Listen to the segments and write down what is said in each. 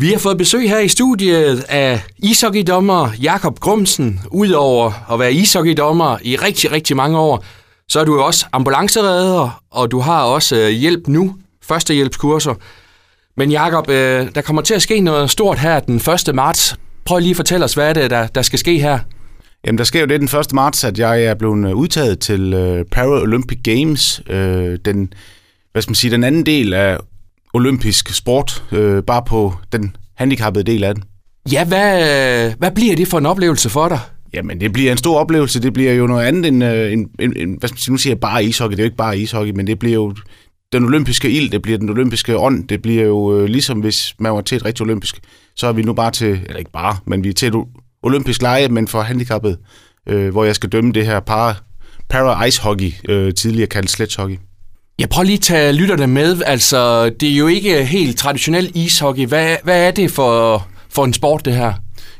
Vi har fået besøg her i studiet af ishockeydommer Jakob Grumsen. Udover at være ishockeydommer i rigtig, rigtig mange år, så er du også ambulanceredder, og du har også øh, hjælp nu, førstehjælpskurser. Men Jakob, øh, der kommer til at ske noget stort her den 1. marts. Prøv lige at fortælle os, hvad er det, der, der skal ske her? Jamen, der sker jo det den 1. marts, at jeg er blevet øh, udtaget til øh, Paralympic Games, øh, den, hvad skal man sige, den anden del af olympisk sport, uh, bare på den handicappede del af den. Ja, hvad, hvad bliver det for en oplevelse for dig? Jamen, det bliver en stor oplevelse. Det bliver jo noget andet end, uh, en, en, en, hvad skal man sige, nu siger jeg bare ishockey. Det er jo ikke bare ishockey, men det bliver jo den olympiske ild, det bliver den olympiske ånd. Det bliver jo uh, ligesom, hvis man var til et rigtig olympisk, så er vi nu bare til, eller ikke bare, men vi er til et olympisk lege, men for handicappede, øh, hvor jeg skal dømme det her para, para ice hockey, øh, tidligere kaldt sledgehockey. Jeg prøver lige at tage lytterne med. Altså, det er jo ikke helt traditionel ishockey. Hvad, hvad er det for, for en sport, det her?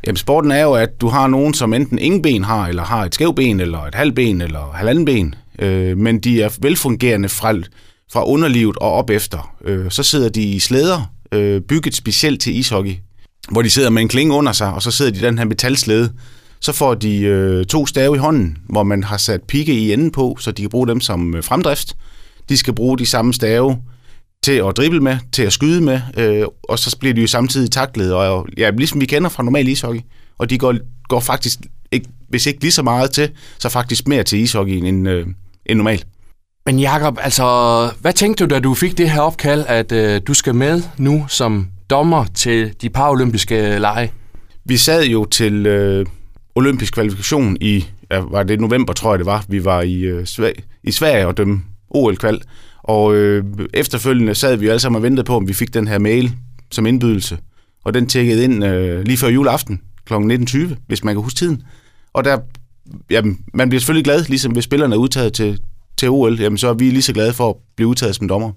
Jamen, sporten er jo, at du har nogen, som enten ingen ben har, eller har et skævt ben, eller et halvben, eller halvanden ben. Øh, men de er velfungerende fra, fra underlivet og op efter. Øh, så sidder de i slæder, øh, bygget specielt til ishockey, hvor de sidder med en klinge under sig, og så sidder de i den her metalslæde. Så får de øh, to stave i hånden, hvor man har sat pigge i enden på, så de kan bruge dem som øh, fremdrift. De skal bruge de samme stave til at drible med, til at skyde med, øh, og så bliver de jo samtidig taklet, og ja, ligesom vi kender fra normal ishockey. Og de går, går faktisk, ikke, hvis ikke lige så meget til, så faktisk mere til ishockey end, øh, end normalt. Men Jakob, altså, hvad tænkte du, da du fik det her opkald, at øh, du skal med nu som dommer til de paralympiske lege? Vi sad jo til øh, olympisk kvalifikation i, ja, var det november, tror jeg det var. Vi var i, øh, i Sverige og dømme OL-kval. Og øh, efterfølgende sad vi alle sammen og ventede på, om vi fik den her mail som indbydelse. Og den tjekkede ind øh, lige før juleaften kl. 19.20, hvis man kan huske tiden. Og der, jamen, man bliver selvfølgelig glad, ligesom hvis spillerne er udtaget til, til OL, jamen, så er vi lige så glade for at blive udtaget som dommer.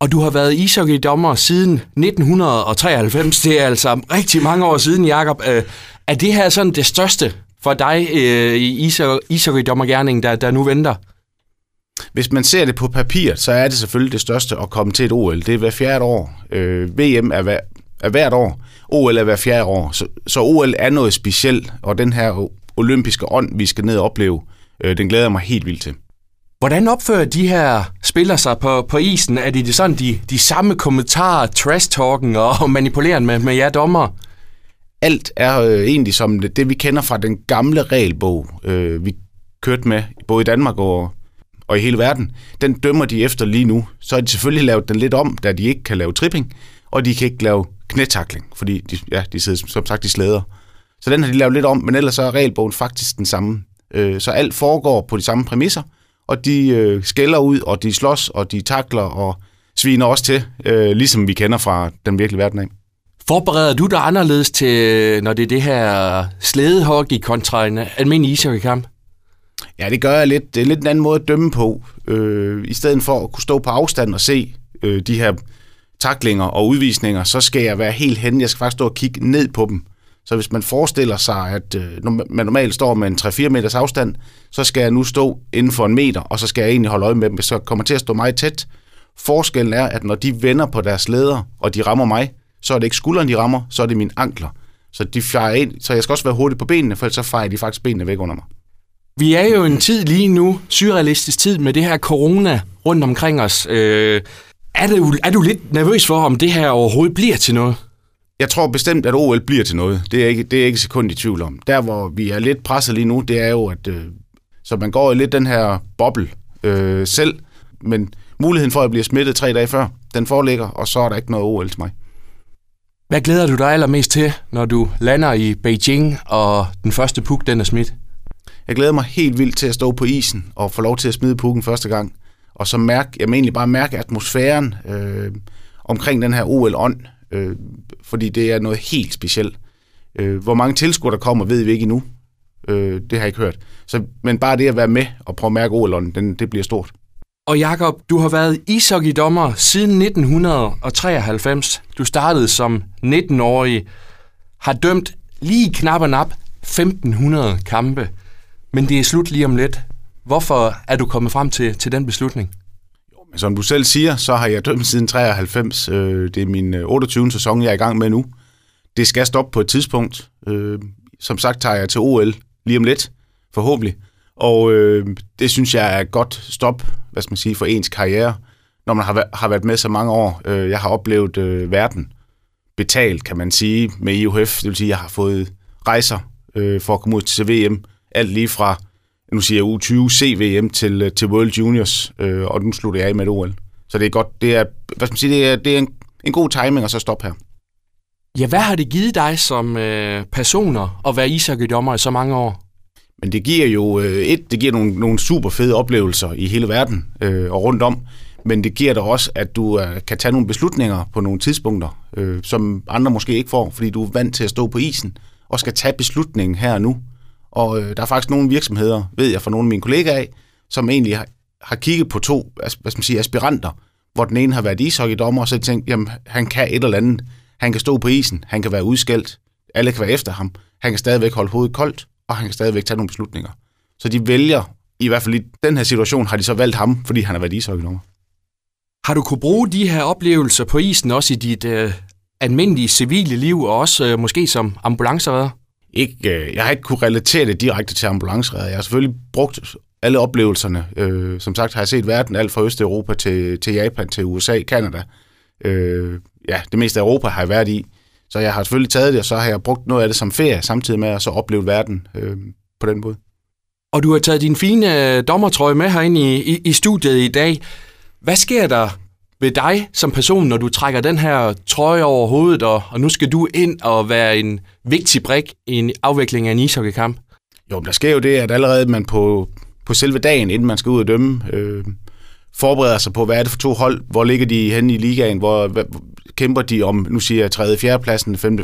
Og du har været ishockeydommer siden 1993. Det er altså rigtig mange år siden, Jakob. Øh, er det her sådan det største for dig øh, i ishockeydommergærningen, der, der nu venter? Hvis man ser det på papir, så er det selvfølgelig det største at komme til et OL. Det er hver fjerde år. Øh, VM er, hver, er hvert år. OL er hver fjerde år. Så, så OL er noget specielt, og den her olympiske ånd, vi skal ned og opleve, øh, den glæder jeg mig helt vildt til. Hvordan opfører de her spillere sig på, på isen? Er det sådan de, de samme kommentarer, trash-talken og manipuleren med, med jer dommer? Alt er øh, egentlig som det, det, vi kender fra den gamle regelbog, øh, vi kørte med, både i Danmark og, og i hele verden. Den dømmer de efter lige nu. Så har de selvfølgelig lavet den lidt om, da de ikke kan lave tripping, og de kan ikke lave knætakling, fordi de, ja, de sidder som sagt i slæder. Så den har de lavet lidt om, men ellers så er regelbogen faktisk den samme. Øh, så alt foregår på de samme præmisser, og de øh, skælder ud, og de slås, og de takler, og sviner også til, øh, ligesom vi kender fra den virkelige verden af. Forbereder du dig anderledes til, når det er det her slædehockey kontra en almindelig ishockeykamp? Ja, det gør jeg lidt. Det er lidt en anden måde at dømme på. Øh, I stedet for at kunne stå på afstand og se øh, de her taklinger og udvisninger, så skal jeg være helt hen. Jeg skal faktisk stå og kigge ned på dem. Så hvis man forestiller sig, at øh, man normalt står med en 3-4 meters afstand, så skal jeg nu stå inden for en meter, og så skal jeg egentlig holde øje med dem, så kommer til at stå meget tæt. Forskellen er, at når de vender på deres leder, og de rammer mig, så er det ikke skulderen, de rammer, så er det mine ankler. Så de fejrer ind, så jeg skal også være hurtig på benene, for så fejrer de faktisk benene væk under mig. Vi er jo en tid lige nu, surrealistisk tid, med det her corona rundt omkring os. Øh, er, du, er du lidt nervøs for, om det her overhovedet bliver til noget? Jeg tror bestemt, at OL bliver til noget. Det er ikke, det er ikke sekund i tvivl om. Der, hvor vi er lidt presset lige nu, det er jo, at øh, så man går i lidt den her boble øh, selv, men muligheden for at blive smittet tre dage før, den foreligger, og så er der ikke noget OL til mig. Hvad glæder du dig allermest til, når du lander i Beijing, og den første puk, den er smidt? Jeg glæder mig helt vildt til at stå på isen og få lov til at smide pukken første gang. Og så mærke, jeg mener egentlig bare mærke atmosfæren øh, omkring den her OL-ånd øh, fordi det er noget helt specielt. Øh, hvor mange tilskuere der kommer, ved vi ikke endnu. Øh, det har jeg ikke hørt. Så, men bare det at være med og prøve at mærke OL'en, den, det bliver stort. Og Jakob, du har været ishockeydommer siden 1993. Du startede som 19-årig, har dømt lige knap og nap 1500 kampe. Men det er slut lige om lidt. Hvorfor er du kommet frem til, til den beslutning? Men som du selv siger, så har jeg dømt siden 93. Øh, det er min øh, 28. Sæson, jeg er i gang med nu. det skal stoppe på et tidspunkt. Øh, som sagt tager jeg til OL lige om lidt, forhåbentlig. Og øh, det synes jeg er et godt stop, hvad skal man sige, for ens karriere, når man har, har været med så mange år. Jeg har oplevet øh, verden betalt, kan man sige, med IOF. Det vil sige, at jeg har fået rejser øh, for at komme ud til VM. Alt lige fra, nu siger jeg U20 CVM til, øh, til World Juniors, øh, og nu slutter jeg af med et OL. Så det er godt, det er, hvad skal man sige, det er, det er en, en god timing at så stoppe her. Ja, hvad har det givet dig som øh, personer at være ishockeydommer i så mange år? Men det giver jo øh, et, det giver nogle, nogle super fede oplevelser i hele verden øh, og rundt om, men det giver dig også, at du øh, kan tage nogle beslutninger på nogle tidspunkter, øh, som andre måske ikke får, fordi du er vant til at stå på isen og skal tage beslutningen her og nu. Og øh, der er faktisk nogle virksomheder, ved jeg fra nogle af mine kollegaer af, som egentlig har, har kigget på to hvad skal man sige, aspiranter, hvor den ene har været ishockeydommer, og så tænkt, jamen han kan et eller andet. Han kan stå på isen, han kan være udskældt, alle kan være efter ham, han kan stadigvæk holde hovedet koldt, og han kan stadigvæk tage nogle beslutninger. Så de vælger, i hvert fald i den her situation, har de så valgt ham, fordi han har været ishockeydommer. Har du kunne bruge de her oplevelser på isen også i dit øh, almindelige civile liv, og også øh, måske som ambulanceredder? Ikke, øh, jeg har ikke kunne relatere det direkte til ambulanceredder. Jeg har selvfølgelig brugt alle oplevelserne. Øh, som sagt har jeg set verden alt fra Østeuropa til, til Japan, til USA, Kanada. Øh, ja, det meste af Europa har jeg været i. Så jeg har selvfølgelig taget det, og så har jeg brugt noget af det som ferie, samtidig med at så opleve verden øh, på den måde. Og du har taget din fine øh, dommertrøje med herinde i, i, i studiet i dag. Hvad sker der ved dig som person, når du trækker den her trøje over hovedet, og, og nu skal du ind og være en vigtig brik i en afvikling af en ishockeykamp? Jo, der sker jo det, at allerede man på, på selve dagen, inden man skal ud og dømme, øh, forbereder sig på, hvad er det for to hold, hvor ligger de henne i ligaen, hvor, hvad, kæmper de om, nu siger jeg, 3. 4. pladsen, 5.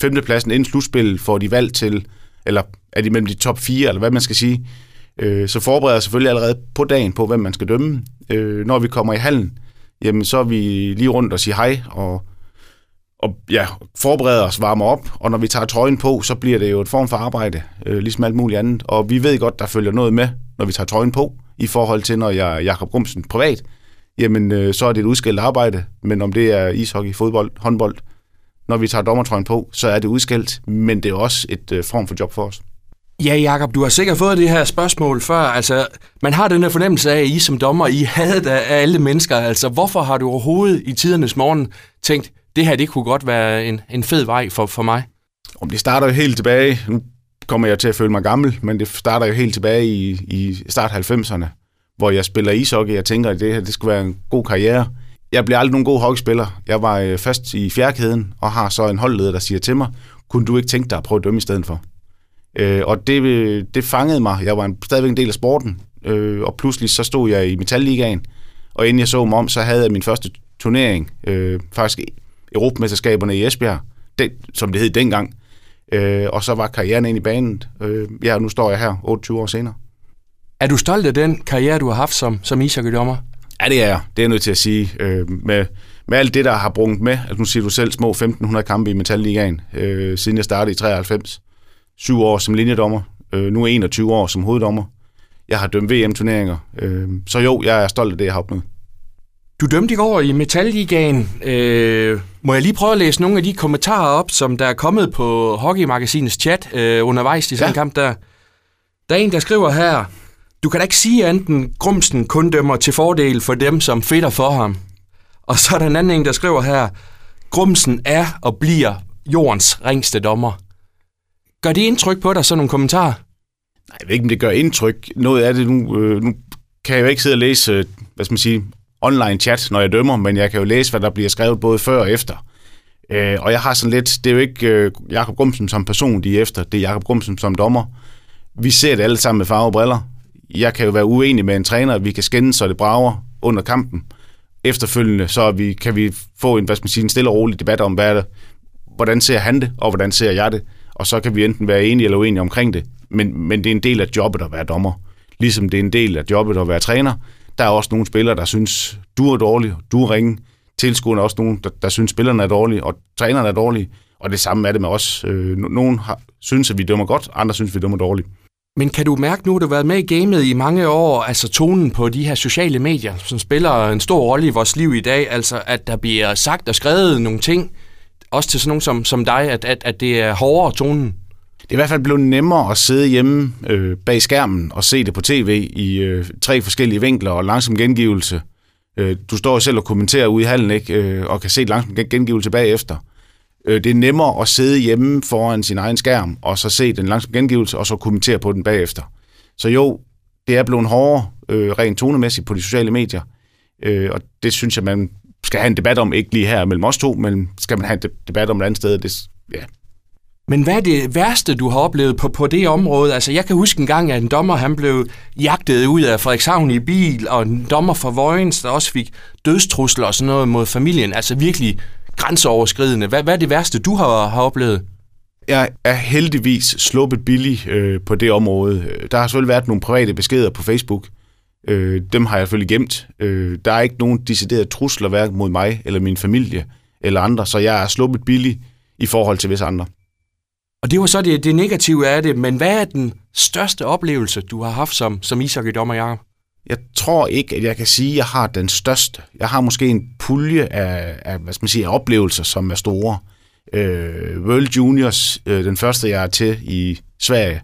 5. pladsen inden slutspil, får de valgt til, eller er de mellem de top 4, eller hvad man skal sige. Øh, så forbereder jeg selvfølgelig allerede på dagen på, hvem man skal dømme. Øh, når vi kommer i hallen, jamen så er vi lige rundt og siger hej, og, og ja, forbereder os, varmer op, og når vi tager trøjen på, så bliver det jo et form for arbejde, øh, ligesom alt muligt andet. Og vi ved godt, der følger noget med, når vi tager trøjen på, i forhold til, når jeg er Jakob Grumsen privat, jamen øh, så er det et udskilt arbejde, men om det er ishockey, fodbold, håndbold, når vi tager dommertrøjen på, så er det udskilt, men det er også et øh, form for job for os. Ja, Jakob, du har sikkert fået det her spørgsmål før. Altså, man har den her fornemmelse af, at I som dommer, I havde af alle mennesker. Altså, hvorfor har du overhovedet i tidernes morgen tænkt, det her, det kunne godt være en, en fed vej for, for mig? Om det starter jo helt tilbage, nu kommer jeg til at føle mig gammel, men det starter jo helt tilbage i, i start 90'erne, hvor jeg spiller ishockey. Jeg tænker, at det her det skulle være en god karriere. Jeg bliver aldrig nogen god hockeyspiller. Jeg var øh, fast først i fjerkæden og har så en holdleder, der siger til mig, kunne du ikke tænke dig at prøve at dømme i stedet for? Øh, og det, det fangede mig. Jeg var en, stadigvæk en del af sporten, øh, og pludselig så stod jeg i Metalligaen, og inden jeg så mig om, så havde jeg min første turnering, øh, faktisk Europamesterskaberne i Esbjerg, den, som det hed dengang. Øh, og så var karrieren ind i banen. Øh, ja, nu står jeg her 28 år senere. Er du stolt af den karriere, du har haft som, som ishockeydommer? Ja, det er jeg. Det er jeg nødt til at sige. Øh, med, med alt det, der har brugt med, altså nu siger du selv små 1.500 kampe i Metalligaen, øh, siden jeg startede i 93. Syv år som linjedommer. Øh, nu er 21 år som hoveddommer. Jeg har dømt VM-turneringer. Øh, så jo, jeg er stolt af det, jeg har opnået. Du dømte i går i Metalligaen. Øh, må jeg lige prøve at læse nogle af de kommentarer op, som der er kommet på Hockeymagasinets chat øh, undervejs i sådan ja. en kamp der? Der er en, der skriver her, du kan da ikke sige enten Grumsen kun dømmer til fordel for dem, som fedter for ham. Og så er der en anden en, der skriver her, Grumsen er og bliver jordens ringste dommer. Gør det indtryk på dig, sådan nogle kommentarer? Nej, jeg ved ikke, om det gør indtryk. Noget af det nu, øh, nu kan jeg jo ikke sidde og læse, øh, hvad skal man sige, online chat, når jeg dømmer, men jeg kan jo læse, hvad der bliver skrevet både før og efter. Øh, og jeg har sådan lidt, det er jo ikke øh, Jakob Grumsen som person, de er efter, det er Jakob Grumsen som dommer. Vi ser det alle sammen med farve og briller. Jeg kan jo være uenig med en træner, vi kan skændes, så det brager under kampen. Efterfølgende, så vi, kan vi få en, hvad skal man sige, en stille og rolig debat om, hvad er det, hvordan ser han det, og hvordan ser jeg det. Og så kan vi enten være enige eller uenige omkring det. Men, men det er en del af jobbet at være dommer. Ligesom det er en del af jobbet at være træner. Der er også nogle spillere, der synes, du er dårlig, du er ringe. Tilskuerne er også nogen, der, der synes, spillerne er dårlige, og trænerne er dårlige. Og det samme er det med os. Øh, nogen har, synes, at vi dømmer godt, andre synes, at vi dømmer dårligt. Men kan du mærke nu, at du har været med i gamet i mange år, altså tonen på de her sociale medier, som spiller en stor rolle i vores liv i dag, altså at der bliver sagt og skrevet nogle ting, også til sådan nogen som, som dig, at, at, at det er hårdere tonen? Det er i hvert fald blevet nemmere at sidde hjemme øh, bag skærmen og se det på tv i øh, tre forskellige vinkler og langsom gengivelse. Øh, du står selv og kommenterer ude i hallen, ikke? Øh, og kan se langsom gengivelse bagefter. Øh, det er nemmere at sidde hjemme foran sin egen skærm, og så se den langsom gengivelse, og så kommentere på den bagefter. Så jo, det er blevet hårdere øh, rent tonemæssigt på de sociale medier, øh, og det synes jeg, man skal have en debat om, ikke lige her mellem os to, men skal man have en debat om et andet sted, det, ja, men hvad er det værste, du har oplevet på, på det område? Altså, jeg kan huske en gang, at en dommer han blev jagtet ud af Frederikshavn i bil, og en dommer fra Vojens, der også fik dødstrusler og sådan noget mod familien. Altså virkelig grænseoverskridende. Hvad, hvad er det værste, du har, har oplevet? Jeg er heldigvis sluppet billig øh, på det område. Der har selvfølgelig været nogle private beskeder på Facebook. Øh, dem har jeg selvfølgelig gemt. Øh, der er ikke nogen deciderede trusler hverken mod mig eller min familie eller andre, så jeg er sluppet billig i forhold til visse andre. Og det var så det, det negative af det, men hvad er den største oplevelse, du har haft som, som ishockeydommer, Jacob? Jeg tror ikke, at jeg kan sige, at jeg har den største. Jeg har måske en pulje af, af hvad skal man sige, af oplevelser, som er store. Øh, World Juniors, øh, den første jeg er til i Sverige,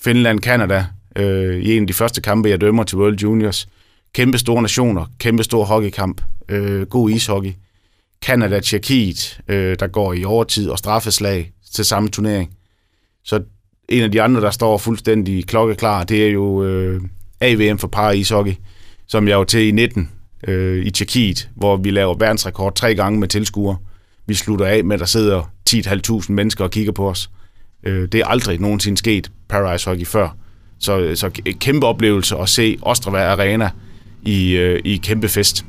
Finland, Canada, øh, i en af de første kampe, jeg dømmer til World Juniors. Kæmpe store nationer, kæmpe stor hockeykamp, øh, god ishockey. Canada, Tjekkiet, øh, der går i overtid og straffeslag til samme turnering. Så en af de andre, der står fuldstændig klokkeklar, det er jo øh, AVM for par ishockey, som jeg var til i 19 øh, i Tjekkiet, hvor vi laver verdensrekord tre gange med tilskuere. Vi slutter af med, at der sidder 10.500 mennesker og kigger på os. Øh, det er aldrig nogensinde sket Paradise Hockey før. Så, så et kæmpe oplevelse at se Ostrava Arena i, øh, i kæmpe fest.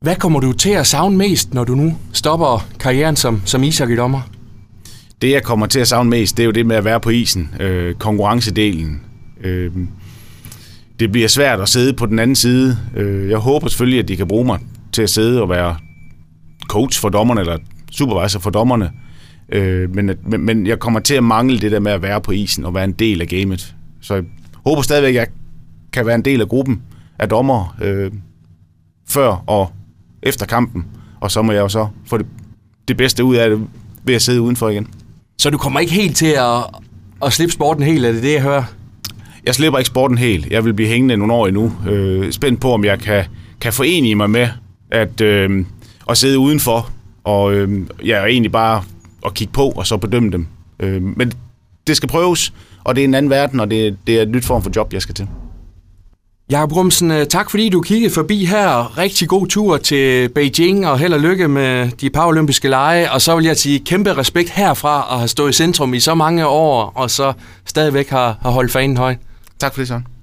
Hvad kommer du til at savne mest, når du nu stopper karrieren som, som ishockeydommer? Det, jeg kommer til at savne mest, det er jo det med at være på isen. Øh, konkurrencedelen. Øh, det bliver svært at sidde på den anden side. Øh, jeg håber selvfølgelig, at de kan bruge mig til at sidde og være coach for dommerne, eller supervisor for dommerne. Øh, men, men, men jeg kommer til at mangle det der med at være på isen og være en del af gamet. Så jeg håber stadigvæk, at jeg kan være en del af gruppen af dommer øh, før og efter kampen. Og så må jeg jo så få det, det bedste ud af det ved at sidde udenfor igen. Så du kommer ikke helt til at, at slippe sporten helt, er det det, jeg hører? Jeg slipper ikke sporten helt. Jeg vil blive hængende nogle år endnu. Øh, spændt på, om jeg kan, kan forene mig med at, øh, at sidde udenfor. Og øh, jeg er egentlig bare at kigge på, og så bedømme dem. Øh, men det skal prøves, og det er en anden verden, og det, det er et nyt form for job, jeg skal til. Jakob Rumsen, øh, tak fordi du kiggede forbi her. Rigtig god tur til Beijing, og held og lykke med de paralympiske lege. Og så vil jeg sige kæmpe respekt herfra at have stået i centrum i så mange år, og så stadigvæk har, har holdt fanen højt. Tak for det, Søren.